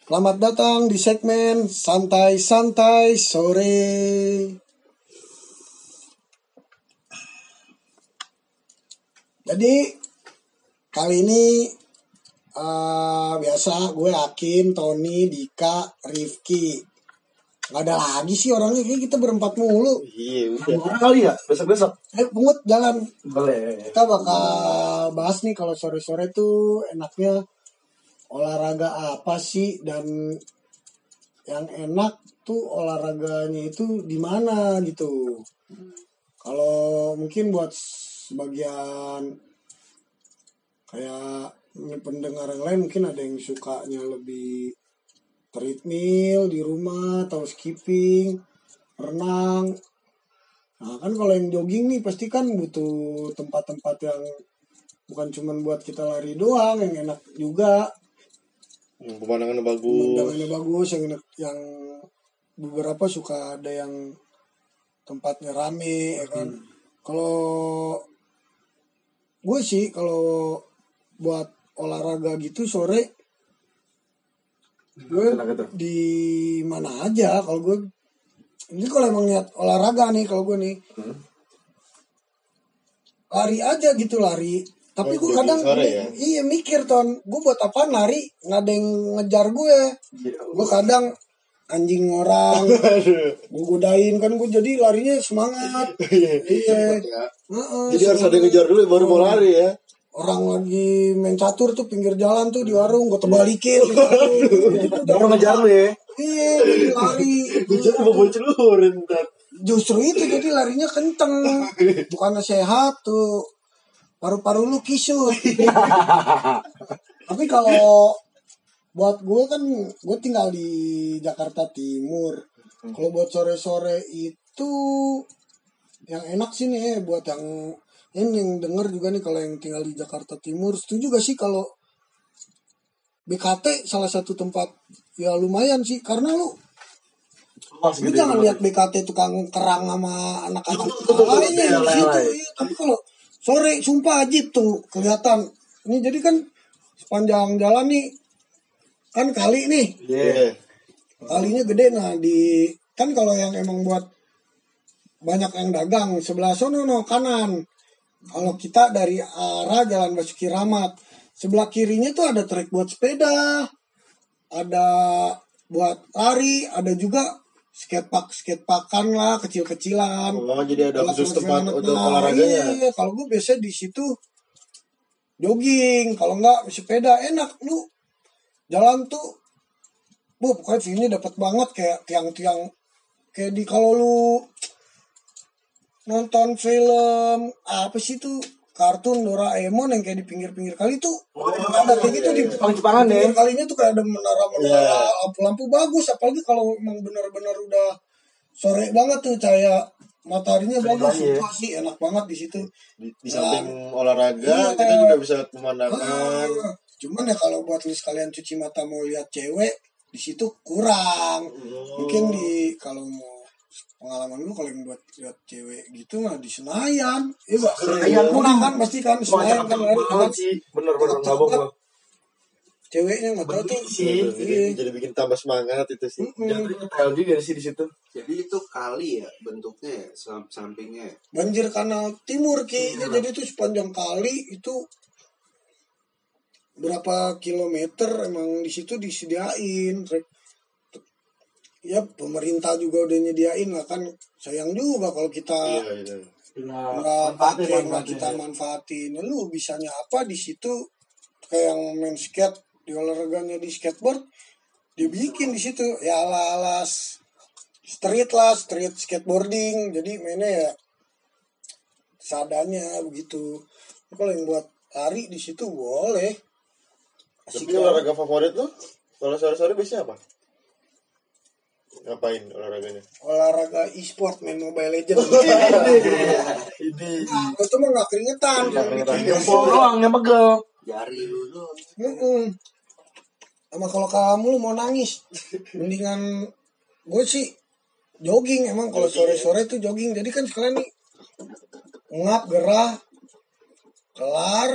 Selamat datang di segmen santai-santai sore. Jadi kali ini eh, biasa gue Hakim, Tony, Dika, Rifki. Gak ada lagi sih orangnya kayak kita berempat mulu. Iya, udah. Kali ya besok-besok. Eh pungut jalan. Boleh. Kita bakal bahas nih kalau sore-sore tuh enaknya olahraga apa sih dan yang enak tuh olahraganya itu di mana gitu. Kalau mungkin buat sebagian kayak pendengar yang lain mungkin ada yang sukanya lebih treadmill di rumah atau skipping, renang. Nah kan kalau yang jogging nih pasti kan butuh tempat-tempat yang bukan cuman buat kita lari doang, yang enak juga, Hmm, Pemandangannya bagus. pemandangannya bagus, yang yang beberapa suka ada yang tempatnya rame, ya kan. Kalau gue sih kalau buat olahraga gitu sore gue Kenapa tuh? di mana aja kalau gue ini kalau emang niat olahraga nih kalau gue nih Hmm. lari aja gitu lari tapi gue kadang sore ya? iya mikir ton. Gue buat apa lari? Nggak ada yang ngejar gue gue kadang anjing orang gue godain. Kan gue jadi larinya semangat. Iya Heeh, Jadi harus ada yang ngejar dulu baru mau lari ya. orang lagi main catur tuh pinggir jalan tuh di warung gue tebalikin. Baru ngejar lu ya. iya jadi lari. Ngejar mau bocil lu justru itu jadi larinya kenceng. Bukannya sehat tuh paru-paru lu kisut tapi kalau buat gue kan gue tinggal di Jakarta Timur kalau buat sore-sore itu yang enak sih nih buat yang ini yang denger juga nih kalau yang tinggal di Jakarta Timur setuju gak sih kalau BKT salah satu tempat ya lumayan sih karena lu Luas Lu gitu. jangan ya. lihat BKT tukang kerang sama anak-anak lainnya di situ. Iya, tapi kalau sore sumpah ajib tuh kelihatan. Ini jadi kan sepanjang jalan nih kan kali nih Iya. kalinya gede nah di kan kalau yang emang buat banyak yang dagang sebelah sono no kanan kalau kita dari arah jalan Basuki Rahmat sebelah kirinya tuh ada trek buat sepeda ada buat lari ada juga skatepark skateparkan lah kecil-kecilan. Oh, jadi ada khusus tempat untuk nah, olahraganya. Iya, kalau gue biasa di situ jogging, kalau enggak sepeda. Enak lu jalan tuh, bu pokoknya view-nya dapat banget kayak tiang-tiang. Kayak di kalau lu nonton film apa sih tuh kartun Doraemon yang kayak di pinggir-pinggir kali tuh ada kayak gitu di Jepang-Jepangan ya. pinggir kalinya tuh kayak ada menara-menara lampu-lampu bagus apalagi kalau emang benar-benar udah sore banget tuh cahaya mataharinya bagus Iya. Sih enak banget di situ Di, di samping olahraga Iya. kita juga bisa pemandangan. Ah, cuman ya kalau buat lu sekalian cuci mata mau lihat cewek di situ kurang mungkin di kalau mau pengalaman lu kalau yang buat lihat cewek gitu mah di Senayan iya gak Senayan. kurang kan pasti kan Wah, Senayan kan banget kan sih. Bener-bener nggak bohong. ceweknya nggak tahu tuh sih. Jadi, Iya. jadi bikin tambah semangat itu sih. Jatuhnya tahu juga sih di situ. Jadi itu kali ya bentuknya ya, sam- sampingnya. ya? banjir kanal timur ki Ya, jadi itu sepanjang kali itu berapa kilometer emang di situ disediain Trek. Ya pemerintah juga udah nyediain lah kan sayang juga kalau kita Iya, iya. nggak pakai nggak kita manfaatin Ya, lu bisanya apa di situ kayak yang main skate di olahraganya di skateboard dia bikin di situ ya ala ala street lah street skateboarding jadi mainnya ya seadanya begitu kalau yang buat lari di situ boleh Tapi Asik lah. olahraga favorit lu? Kalau sore-sore biasanya apa? Ngapain olahraganya? olahraga e-sport main mobile legend Ini. nah, itu mah nggak keringetan Jempol doang yang pegel. Jari lu doang. Mm-mm. Sama kalau kamu lu mau nangis, mendingan gue sih jogging emang kalau sore-sore tuh jogging. Jadi kan sekalian nih ngap gerah kelar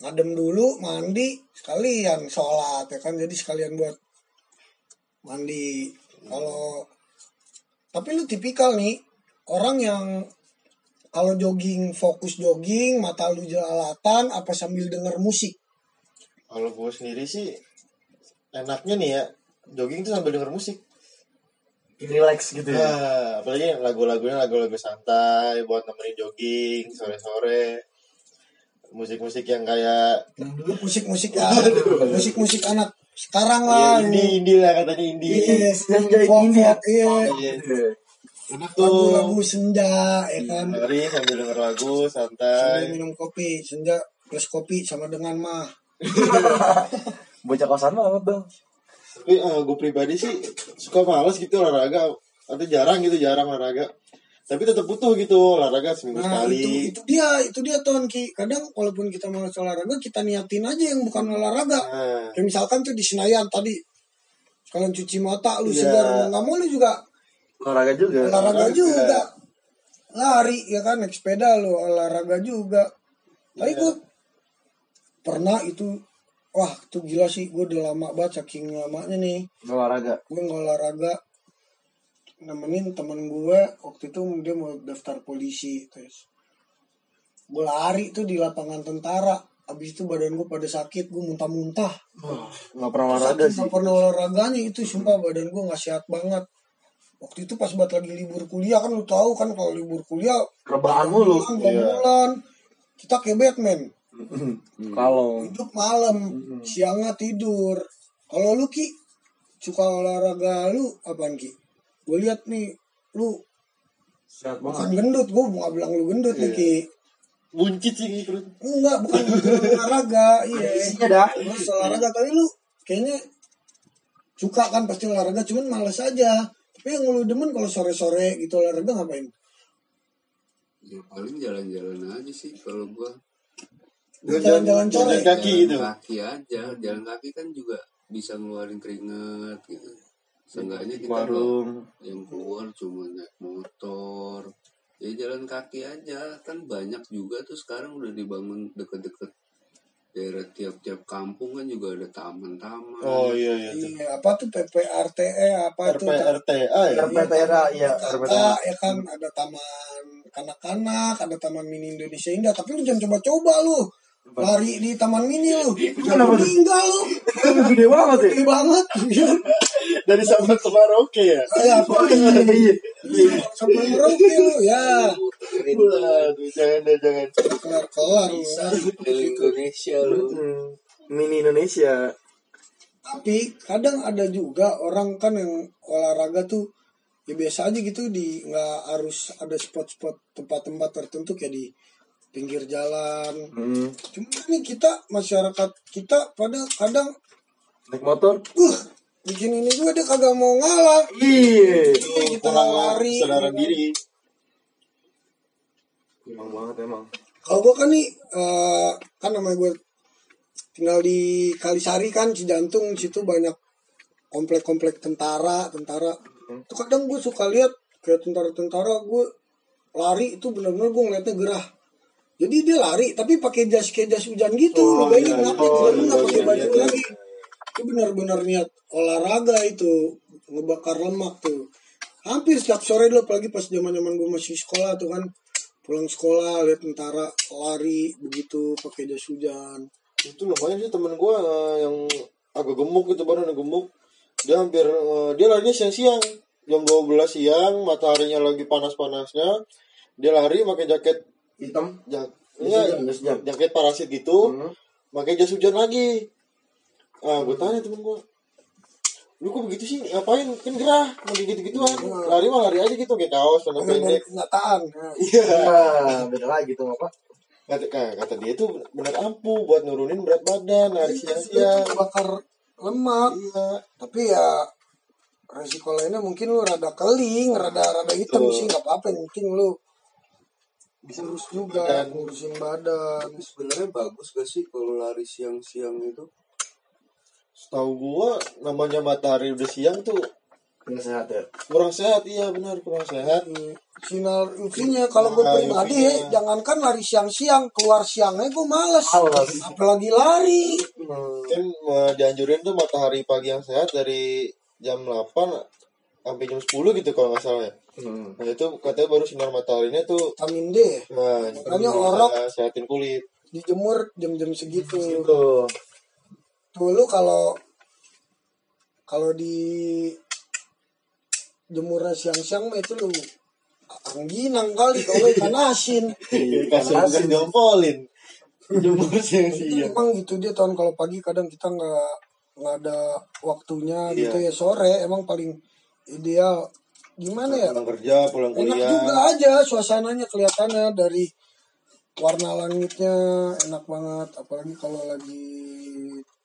ngadem dulu mandi sekalian sholat ya kan jadi sekalian buat mandi kalau tapi lu tipikal nih orang yang kalau jogging fokus jogging mata lu jelalatan apa sambil denger musik Kalau gue sendiri sih enaknya nih ya jogging tuh sambil denger musik. Relax gitu ya. Nah, apalagi lagu-lagunya lagu-lagu santai buat nemenin jogging sore-sore. Musik-musik yang kayak musik-musik ya musik-musik anak sekarang ya, lah indie, indie lah katanya indie. Iya, Senja folk, ini ya. folk, iya. Iya. Enak tuh. lagu-lagu senja ya kan Hari sambil denger lagu sambil santai. minum kopi senja plus kopi sama dengan mah Bocah kosan banget dong. Tapi gue pribadi sih suka males gitu olahraga. Atau jarang gitu, jarang olahraga. Tapi tetap butuh gitu olahraga seminggu nah sekali. itu itu dia itu dia ton ki kadang walaupun kita malas olahraga kita niatin aja yang bukan olahraga Nah, kayak misalkan tuh di Senayan tadi kalian cuci mata lu Iya. segar nggak mau lu juga Olahraga juga. olahraga olahraga. juga lari ya kan naik sepeda lu olahraga juga tapi Iya. gue pernah itu wah tuh gila sih gue udah lama banget saking lamanya nih Olahraga. gue nggak olahraga nemenin temen gue waktu itu dia mau daftar polisi terus gue lari tuh di lapangan tentara. Abis itu badan gue pada sakit gue muntah-muntah. Nggak pernah olahraga sih. nggak pernah olahraganya itu sumpah badan gue nggak sehat banget. Waktu itu pas buat lagi libur kuliah kan lu tahu kan kalau libur kuliah Rebahan mulu. bulan kita kayak Batman. Kalau hidup malam siangnya tidur. Kalau lu ki suka olahraga lu apaan ki gue lihat nih lu sehat bukan banget. gendut gue nggak bilang lu gendut nih ki buncit sih gitu. enggak bukan bukan olahraga iya Isinya dah. Terus olahraga tapi lu kayaknya suka kan pasti olahraga cuman males aja tapi yang lu demen kalau sore-sore gitu olahraga ngapain Ya paling jalan-jalan aja sih kalau gua. jalan-jalan sore Jalan kaki gitu. Kaki aja. Jalan kaki kan juga bisa ngeluarin keringat gitu. Seenggaknya kita Warung. yang keluar cuma naik motor. Ya jalan kaki aja. Kan banyak juga tuh sekarang udah dibangun deket-deket daerah tiap-tiap kampung kan juga ada taman-taman. Oh iya iya. tuh. iya apa tuh PPRTE apa tuh RPRTA ya. RPTRA ya. Ya kan ada taman kanak-kanak ada taman mini Indonesia Indah tapi lu jangan coba-coba lu lari di taman mini lu Kenapa tuh? meninggal lu Gede banget ya. gede banget Dari Sabang ke Merauke ya. ya Iya iya. sampai merauke lu ya Waduh, jangan deh, jangan. kelar kelar Bisa keliling Indonesia lu. Mini Indonesia. tapi kadang ada juga orang kan yang olahraga tuh ya biasa aja gitu di nggak harus ada spot-spot tempat-tempat tertentu kayak di pinggir jalan Hmm. cuma ini kita masyarakat kita pada kadang Naik motor. uh bikin ini juga dia kagak mau ngalah Iya. kita Kurang lari kesadaran diri. Emang banget emang. kalau gue kan nih eh, kan namanya gue tinggal di Kalisari kan Cijantung situ banyak komplek-komplek tentara tentara itu kadang gue suka lihat kayak tentara-tentara gue lari itu benar-benar gue ngeliatnya gerah jadi dia lari tapi pakai jas kayak jas hujan gitu Oh, lo bayangin iya, ngapain oh, iya, pakai iya, baju iya. lagi itu benar-benar niat olahraga itu ngebakar lemak tuh hampir setiap sore dulu apalagi pas zaman zaman gue masih sekolah tuh kan pulang sekolah lihat tentara lari begitu pakai jas hujan Itu lumayan sih temen gue yang agak gemuk gitu badan gemuk. Dia hampir eh, dia larinya siang-siang. Jam 12 siang, mataharinya lagi panas-panasnya. Dia lari pakai jaket Hitam. jak, Jas ya, hujan, jas hujan. jaket parasit gitu. Hmm. pakai jas hujan lagi. Ah, gue tanya temen gue, lu kok begitu sih? Ngapain? Kan gerah, lagi gitu-gituan. Lari mah lari aja gitu, kayak kaos, celana Dengan pendek. kenyataan Nah, Iya. Nah, beda lagi tuh apa? Kata, kata dia tuh bener ampuh buat nurunin berat badan, lari itu siang-siang. bakar lemak Iya. tapi ya resiko lainnya mungkin lu rada keling rada rada hitam Betul. sih nggak apa-apa penting lu bisa urus juga ngurusin badan Sebenarnya bagus gak sih kalau lari siang-siang itu? Setahu gua namanya matahari udah siang tuh Kurang sehat ya. kurang sehat iya benar kurang sehat sinar UV-nya kalau gue Nah, pribadi ya, jangankan lari siang-siang keluar siangnya gue males Males. apalagi lari Hmm. kan eh, dianjurin tuh matahari pagi yang sehat dari jam 8 sampai jam 10 gitu kalau nggak salah ya Hmm. nah itu katanya baru sinar mataharinya tuh vitamin D nah Makanya orang- sehatin kulit dijemur jam-jam segitu Itu. Dulu kalau kalau di jemurnya siang-siang mah itu lu angginang kali kalau ikan asin. Kasih bukan jompolin jemur siang siang emang gitu dia tahun kalau pagi kadang kita nggak nggak ada waktunya gitu Iya. ya. Sore emang paling ideal. Gimana ya? Pulang kerja pulang enak kuliah. juga aja suasananya kelihatannya dari warna langitnya enak banget. Apalagi kalau lagi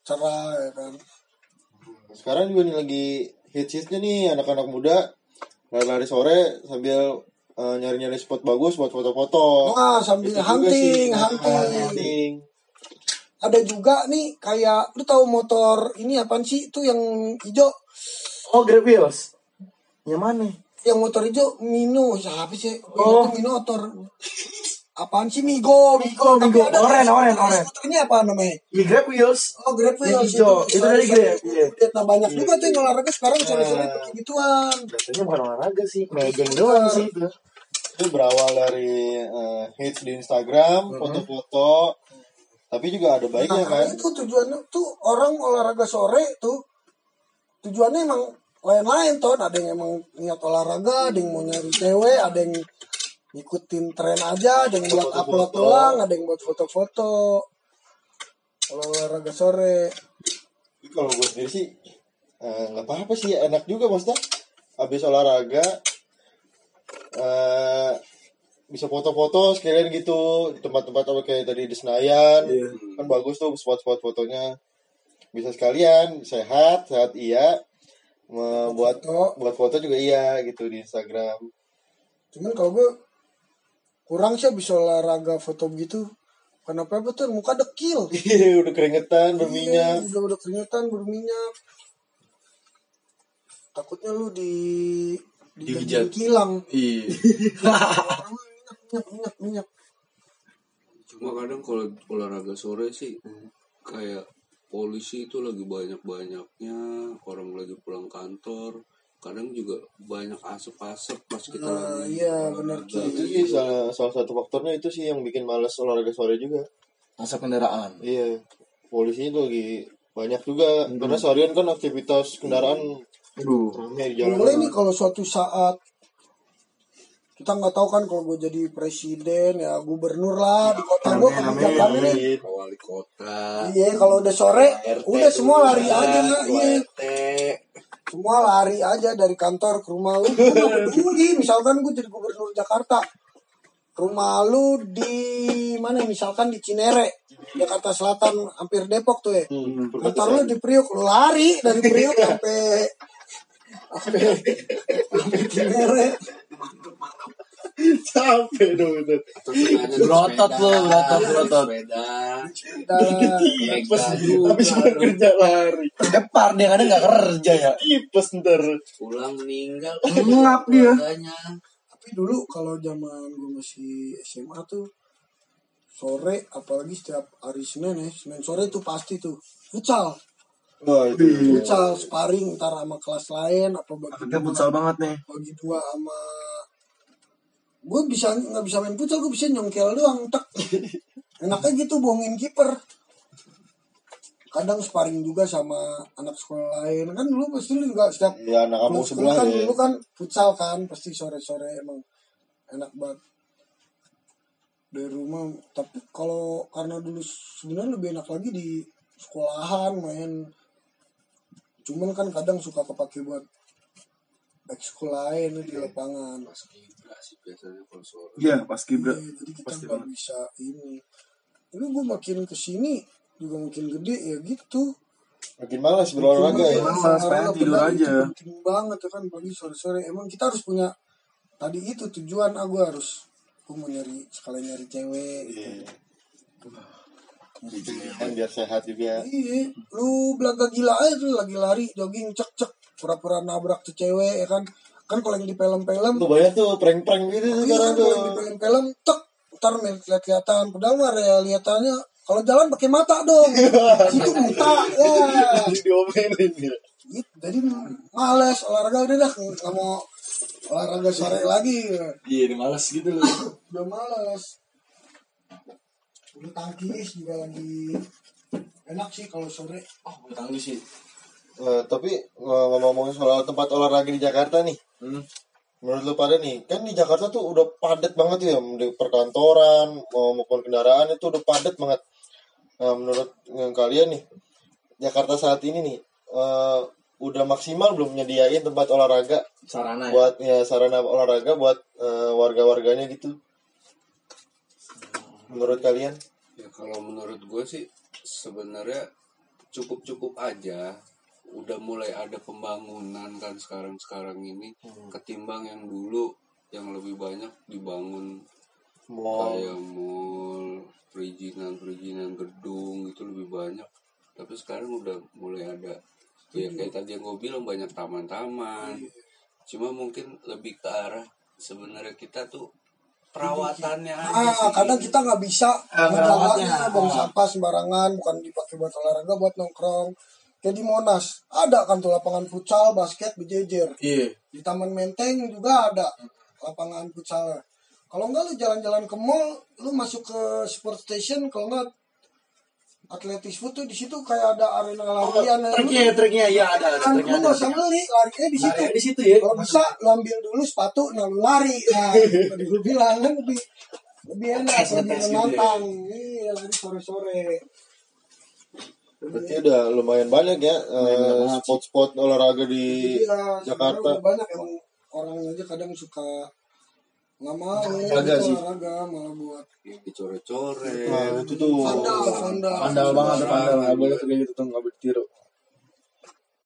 cerah ya kan. Sekarang juga nih lagi hits hitsnya nih anak-anak muda. Lari-lari sore sambil eh, nyari-nyari spot bagus buat foto-foto. Wah, sambil Itu hunting, hunting. hunting. Ada juga nih kayak lu tahu motor ini apaan sih? Itu yang hijau. Oh, Grab Wheels. Yang mana? yang motor hijau Mino. Siapa sih? Oh. itu Minotor apaan sih Migo Migo Migo. Tapi ada Oren, oren, oren. ini apa namanya Ya, Grab Wheels. Oh Grab Wheels hijau. Itu dari Grab, iya. Nah banyak juga tuh yang olahraga sekarang sore-sore Nah. pakai gituan. Biasanya bukan olahraga sih. Mejeng doang sih itu. itu berawal dari eh, hits di Instagram foto-foto tapi juga ada baiknya Nah kan itu tujuannya tuh orang olahraga sore tuh tujuannya emang lain-lain tuh. Ada yang emang niat olahraga, ada yang mau nyari cewek, ada yang ngikutin tren aja, ada yang buat upload doang, ada yang buat foto-foto. Kalau olahraga sore, kalau gue sendiri sih eh, nggak apa-apa sih enak juga maksudnya. Habis olahraga eh bisa foto-foto sekalian gitu di tempat-tempat kayak tadi di Senayan. Iya. kan bagus tuh spot-spot fotonya. Bisa sekalian sehat sehat iya. Me- buat foto. buat foto juga iya gitu di Instagram. Cuman kalau gue kurang sih bisa olahraga foto gitu. Kenapa betul muka dekil. Iya, udah keringetan berminyak Iya, udah udah keringetan berminyak. Takutnya lu di Dihujat. kilang. Iya. minyak, minyak, minyak. Cuma kadang kalau olahraga sore sih kayak polisi itu lagi banyak-banyaknya orang lagi pulang kantor kadang juga banyak asap-asap pas kita Nah, lagi iya, benar, itu sih salah, salah satu faktornya itu sih yang bikin males olahraga sore juga Asap kendaraan. Iya, polisinya tuh lagi banyak juga karena seharian kan aktivitas kendaraan Aduh. ramai di jalan. Boleh nih kalau suatu saat kita nggak tahu kan kalau gue jadi presiden ya gubernur lah di kota gue nih Amin. Pak wali kota iya kalau udah sore RT udah semua lari aja iya. Semua lari aja dari kantor ke rumah lu. Gue nggak peduli misalkan gue jadi gubernur Jakarta. Rumah lu di mana misalkan di Cinere Jakarta Selatan hampir Depok tuh ya. Hmm, kantor lu di Priuk lu lari dari Priuk sampai sampai Cinere capek dong di Berotot sepeda, lu, berotot, berotot. Tipes, juga. habis kerja lari. Terdepar dia kadang nggak kerja ya. Tipes ntar. pulang meninggal Ngap dia. tapi dulu kalau zaman gue masih SMA tuh sore apalagi setiap hari Senin ya Senin sore tuh pasti tuh futsal itu. futsal sparring ntar sama kelas lain apa bagi futsal banget nih. bagi dua sama gue bisa nggak bisa main futsal gue bisa nyongkel doang tek. Enaknya gitu bohongin kiper. Kadang sparring juga sama anak sekolah lain. Kan dulu pasti lu juga setiap Ya anak Kalau sebelah kan ya. dulu kan futsal kan pasti sore-sore emang enak banget. Dari rumah tapi kalau karena dulu sebenarnya lebih enak lagi di sekolahan main. Cuman kan kadang suka kepake buat ekskul lain di lapangan pas kibra sih biasanya sore Iya, pas kibra. Iya, jadi kita Pasti nggak banget. bisa ini ini gue makin ke sini juga makin gede ya gitu Makin malas berolahraga ya. Malas, pengen tidur aja. itu Penting banget ya kan pagi sore-sore. Emang kita harus punya tadi itu tujuan ah gue harus gue mau nyari sekalian nyari cewek. Iya. Kan biar sehat juga. Iya, lu belaga gila aja tuh lagi lari jogging cek cek pura-pura nabrak tuh cewek ya kan kan kalau yang di film-film Tuh banyak tuh prank-prank gitu Iya, sekarang tuh. kalau yang di film-film tek ntar lihat-lihatan padahal mah realitanya kalau jalan pakai mata dong itu buta ya Diomelin ya. gitu. jadi males olahraga udah dah nggak mau olahraga sore lagi Iya, ini males gitu loh. udah males bulu tangkis juga lagi enak sih kalau sore Oh, bulu tangkis sih. Eh, tapi ngomong-ngomongin soal tempat olahraga di Jakarta nih. Hmm. Menurut lu pada nih, kan di Jakarta tuh udah padat banget ya di perkantoran mau maupun kendaraan itu udah padat banget. Nah, menurut kalian nih, Jakarta saat ini nih eh, udah maksimal belum nyediain tempat olahraga Sarana ya. buat ya sarana olahraga buat eh, warga-warganya gitu. Menurut kalian? Ya kalau menurut gue sih sebenarnya cukup-cukup aja. Udah mulai ada pembangunan kan sekarang-sekarang ini ketimbang yang dulu yang lebih banyak dibangun Mau kayak mall, perizinan-perizinan gedung itu lebih banyak. Tapi sekarang udah mulai ada ya kayak tadi yang gue bilang banyak taman-taman. Cuma mungkin lebih ke arah sebenarnya kita tuh perawatannya ah sih. kadang kita nggak bisa Ah, merawatnya. buang sampah sembarangan bukan dipakai buat olahraga buat nongkrong kayak di Monas ada kan tuh lapangan futsal basket berjejer. Iya. di Taman Menteng juga ada lapangan futsal. Kalau enggak lu jalan-jalan ke mall lu masuk ke sport station kalau enggak atletis food tuh di situ kayak ada arena larian. ya. Lu- Triknya, triknya ya ada, ada kan lu nggak usah beli larinya di situ. di situ ya. kalau bisa lu ambil dulu sepatu nah lu lari. Nah tadi gue bilang kan lebih lebih enak lebih menantang. iya. Lari sore-sore berarti udah lumayan banyak ya eh, spot-spot olahraga di Iya, Jakarta. banyak emang. Orang aja kadang suka nggak mau Olahraga gitu, sih. olahraga malah buat yang dicoret-coret. Nah, itu tuh. vandal vandal. Pandal banget tuh pandal, nggak boleh kayak gitu tuh nggak boleh.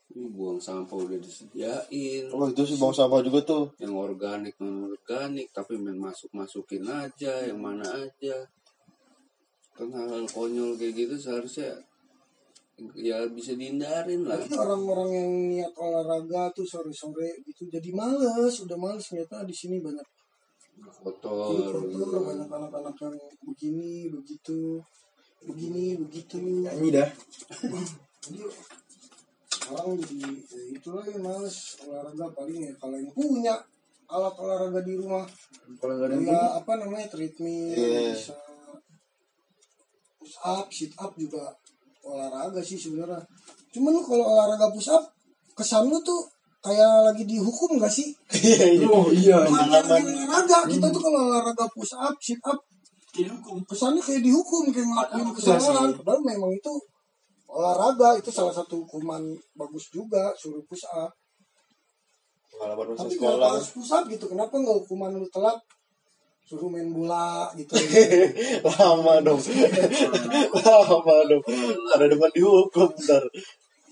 Ini buang sampah udah disediain. Oh itu sih buang sampah juga tuh. yang organik non organik tapi main masuk masukin aja yang mana aja. Kan hal-hal konyol kayak gitu seharusnya ya bisa dihindarin lah Tapi orang-orang yang niat olahraga tuh sore-sore gitu jadi males, udah males ternyata di sini banyak kotor kotor, banyak anak-anak yang begini, begitu, begini, begitu. Nyanyi dah. Jadi orang jadi ya itu lagi males olahraga paling ya kalau yang punya alat olahraga di rumah Kalau nggak ada yang ya apa namanya treadmill Iya. bisa push up sit up juga olahraga sih sebenarnya. Cuman lu kalau olahraga push up kesan lu tuh kayak lagi dihukum gak sih? Oh iya. Bukan lagi olahraga kita tuh kalau olahraga push up sit up kesannya kayak dihukum kayak ngelakuin kesalahan. padahal memang itu olahraga itu salah satu hukuman bagus juga suruh push up Pengalaman masa tapi sekolah. harus push up gitu? Kenapa nggak hukuman lu telat suruh main bola gitu. Lama dong. Lama dong. Ada depan dihukum ntar.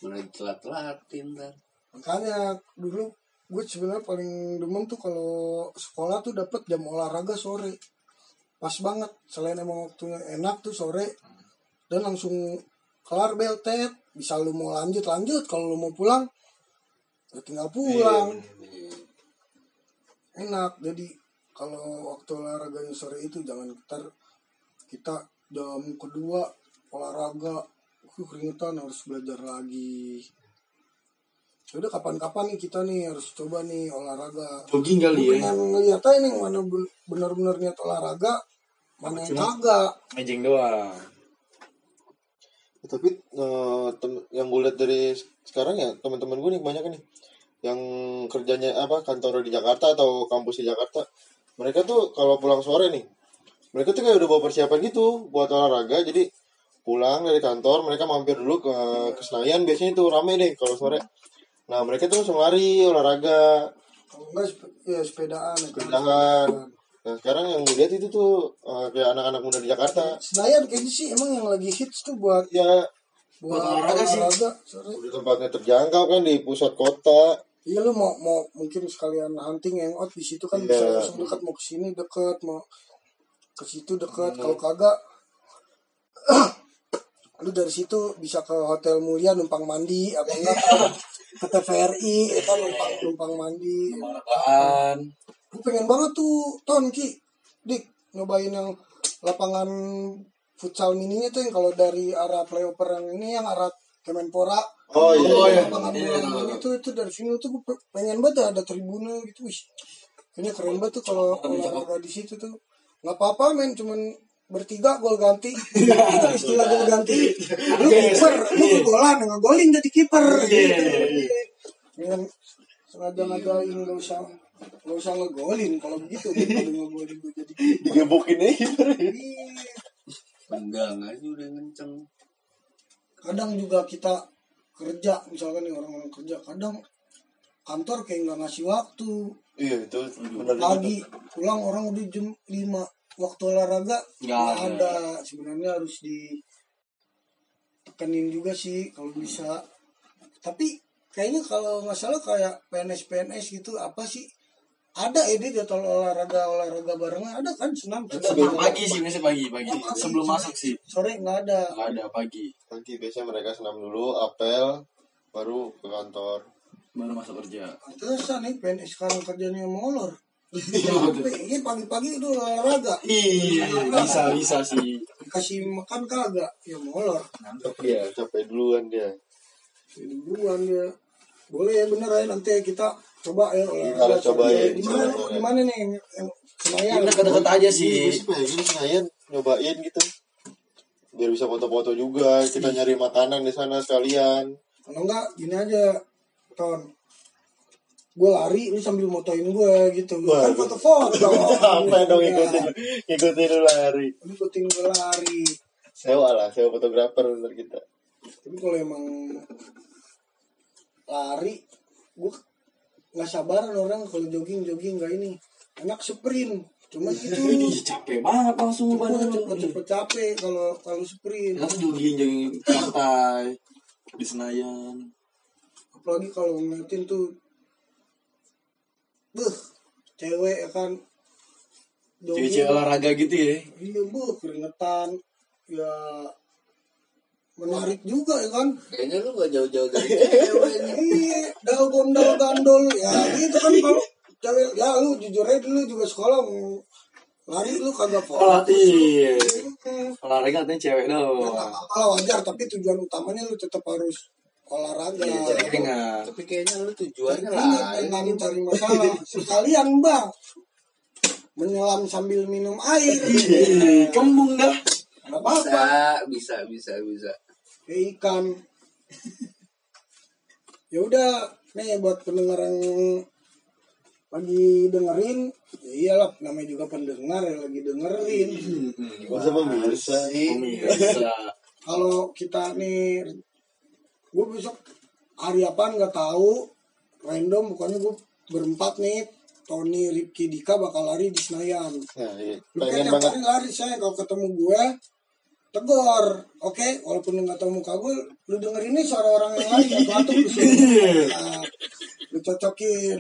mana telat-telatin ntar. Makanya dulu gue sebenarnya paling demen tuh kalau sekolah tuh dapat jam olahraga sore. Pas banget selain emang waktunya enak tuh sore. Dan langsung kelar beltet bisa lu mau lanjut lanjut. Kalau lu mau pulang ya tinggal pulang. Enak. Jadi kalau waktu olahraganya sore itu jangan ntar kita jam kedua olahraga uh, keringetan harus belajar lagi Yaudah kapan-kapan nih kita nih harus coba nih olahraga Jogging kali ya. pengen ngeliat aja nih mana ben- bener-bener niat olahraga mana yang kagak Mejeng doang. Tapi eh, tem- yang gue lihat dari sekarang ya teman-teman gue nih banyak nih yang kerjanya apa kantor di Jakarta atau kampus di Jakarta. Mereka tuh kalau pulang sore nih, mereka tuh kayak udah bawa persiapan gitu buat olahraga. Jadi pulang dari kantor mereka mampir dulu ke, ke Senayan biasanya itu rame deh kalau sore. Nah mereka tuh langsung lari olahraga enggak ya sepedaan ya kan. Sepedaan. Nah sekarang yang gue lihat itu tuh eh, kayak anak-anak muda di Jakarta. Senayan kayaknya sih emang yang lagi hits tuh buat Ya buat olahraga sih. olahraga udah tempatnya terjangkau kan di pusat kota. Iya lu mau mau mungkin sekalian hunting yang out di situ kan Iya. bisa langsung dekat mau ke sini dekat mau ke situ dekat. Kalau kagak lu dari situ bisa ke hotel mulia numpang mandi apa enggak? Ke TVRI ya kan numpang numpang mandi. Apaan? gue pengen banget tuh ton ki. Dik nyobain yang lapangan futsal mininya tuh yang kalau dari arah flyover yang ini yang arah Kemenpora Oh iya. Oh, iya. Iya, bola iya. itu itu dari sini tuh gue pe- pengen banget ada tribunnya gitu. Wih kayaknya keren banget tuh kalau olahraga di situ tuh. Nggak apa-apa men cuman bertiga gol ganti. Itu istilah gol ganti. Lu kiper lu golan ngegolin jadi kiper. Dengan sengaja ngadain nggak usah nggak usah ngegolin kalau begitu. Daripada ngegolin gue jadi kiper. Digebukin aja. Iya. Tenggang aja udah kenceng. Kadang juga kita kerja misalkan nih orang-orang kerja kadang kantor kayak nggak ngasih waktu. Iya itu benar. pagi pulang orang udah jam 5 waktu olahraga Nggak nggak ada. ada. Sebenarnya harus ditekenin juga sih kalau bisa. Tapi kayaknya kalau nggak salah kayak PNS PNS gitu apa sih ada ya dia jadwal olahraga olahraga barengnya ada kan senam Pagi sih, biasanya pagi, pagi. Oh, pagi. Sebelum masuk sih. sore nggak ada Nggak ada pagi. Nanti biasanya mereka senam dulu, apel, baru ke kantor. Baru masuk kerja. Pantesan nih PNS sekarang kerjanya molor ini pagi-pagi udah olahraga Iya, bisa bisa sih. dikasih makan kagak ya molor Ngantuk dia. Capek duluan dia. Duluan dia boleh ya bener ya nanti kita coba ya olahraga Harus cobain. di mana di mana nih yang, yang Senayan Kita deket aja Iya, sih. gue pengen Senayan nyobain gitu. Biar bisa foto-foto juga, kita nyari makanan di sana sekalian. kalau enggak gini aja ton gue lari lu sambil motoin gue gitu Wah. kan foto-foto Apa dong Iya. ikutin, ikutin lu lari. Ikutin gue lari Sewa lah, sewa fotografer bener kita. tapi kalau emang lari gue nggak sabaran orang kalau jogging jogging nggak ini. Enak sprint cuman itu capek banget langsung badan cepet cepet capek kalau kalau sprint. Tuh jogging jogging santai di Senayan. apalagi kalau ngeliatin tuh Beuh, cewek ya kan. Cewek-cewek olahraga gitu ya. iya bu keringetan. Ya menarik juga ya kan Kayaknya lu gak jauh-jauh dari cewek nih. iya dal gondol gandol ya gitu kan kalau cewek ya lu jujur aja dulu juga sekolah mau lari lu kagak fokus iya. Hmm. Olahraga katanya cewek Ya, doang. apa-apa lah wajar tapi tujuan utamanya lu tetap harus olahraga Iya, keringat. Tapi kayaknya lu tujuannya keringat lain. dengan cari masalah sekalian bang menyelam sambil minum air Ih, Kembung dah. apa-apa Bisa, bisa, bisa, bisa. Kayak ikan. Ya udah nih buat pendengar yang lagi dengerin ya iyalah namanya juga pendengar yang lagi dengerin. Masa pemirsa? Kalau kita nih gue besok hari apa nggak tahu random bukannya gue berempat nih Tony, Ripki, Dika bakal lari di Senayan. Nah, iya. Lu kan lari saya. Kalau ketemu gue tegur, oke, walaupun lu nggak tahu muka gue, lu denger ini suara orang yang lain yang batuk lu suruh. Nah, lu cocokin.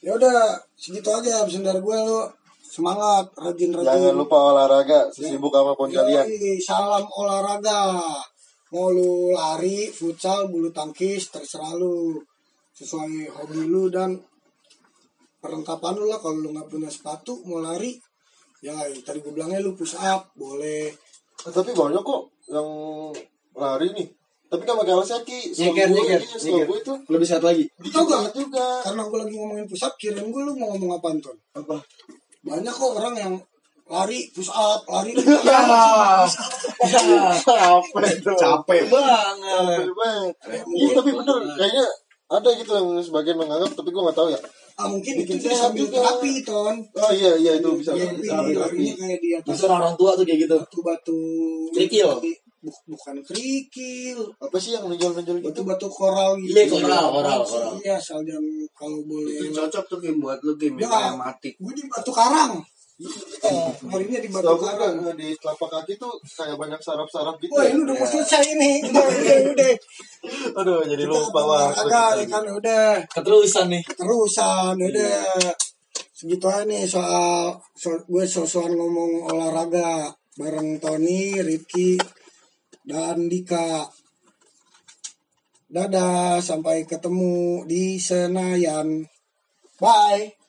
Ya udah, segitu aja absen dari gue lu semangat, rajin-rajin. Jangan lupa olahraga, sesibuk apa pun kalian. Salam olahraga. Mau lu lari, futsal, bulu tangkis, terserah lu. Sesuai hobi lu dan perlengkapan lu lah. Kalau lu nggak punya sepatu, mau lari, ya tadi gue bilangnya lu push up, boleh. Eh, tapi banyak kok yang lari nih. Tapi kan pakai alas kaki. Nyeker, gue- nyeker, nyeker. gue itu. Lebih sehat lagi. Gak? Banget juga. Karena gue lagi ngomongin push up, kirain gue lu mau ngomong apa Anton? Apa? Banyak kok orang yang lari, push up, lari. Apa itu? Capek banget. Capek banget. Iya tapi bener. Kayaknya ada gitu yang sebagian menganggap, tapi gue nggak tahu ya. Ah, mungkin itu Bikin sehat sambil juga. terapi, Ton. Oh iya iya itu bisa. Terapi, bisa terapi. larinya kayak di atas orang tua tuh kayak gitu. batu-batu Kerikil. Bu- bukan kerikil Apa sih yang menonjol-menonjol gitu? batu-batu koral gitu Iya, koral, koral, koral. iya asal jangan kalau boleh Itu cocok tuh Kim buat lu Kim Ya. yang matik. gue di batu karang Iya, harinya di batu karang di telapak kaki tuh kayak banyak saraf-saraf gitu. wah ini udah mau selesai ini udah udah udah Aduh jadi lupa ya kita. kan udah Keterusan nih. terusan udah segitu aja nih soal so, gue sosokan ngomong olahraga bareng Tony, Rifki, dan Dika. Dadah, sampai ketemu di Senayan. Bye.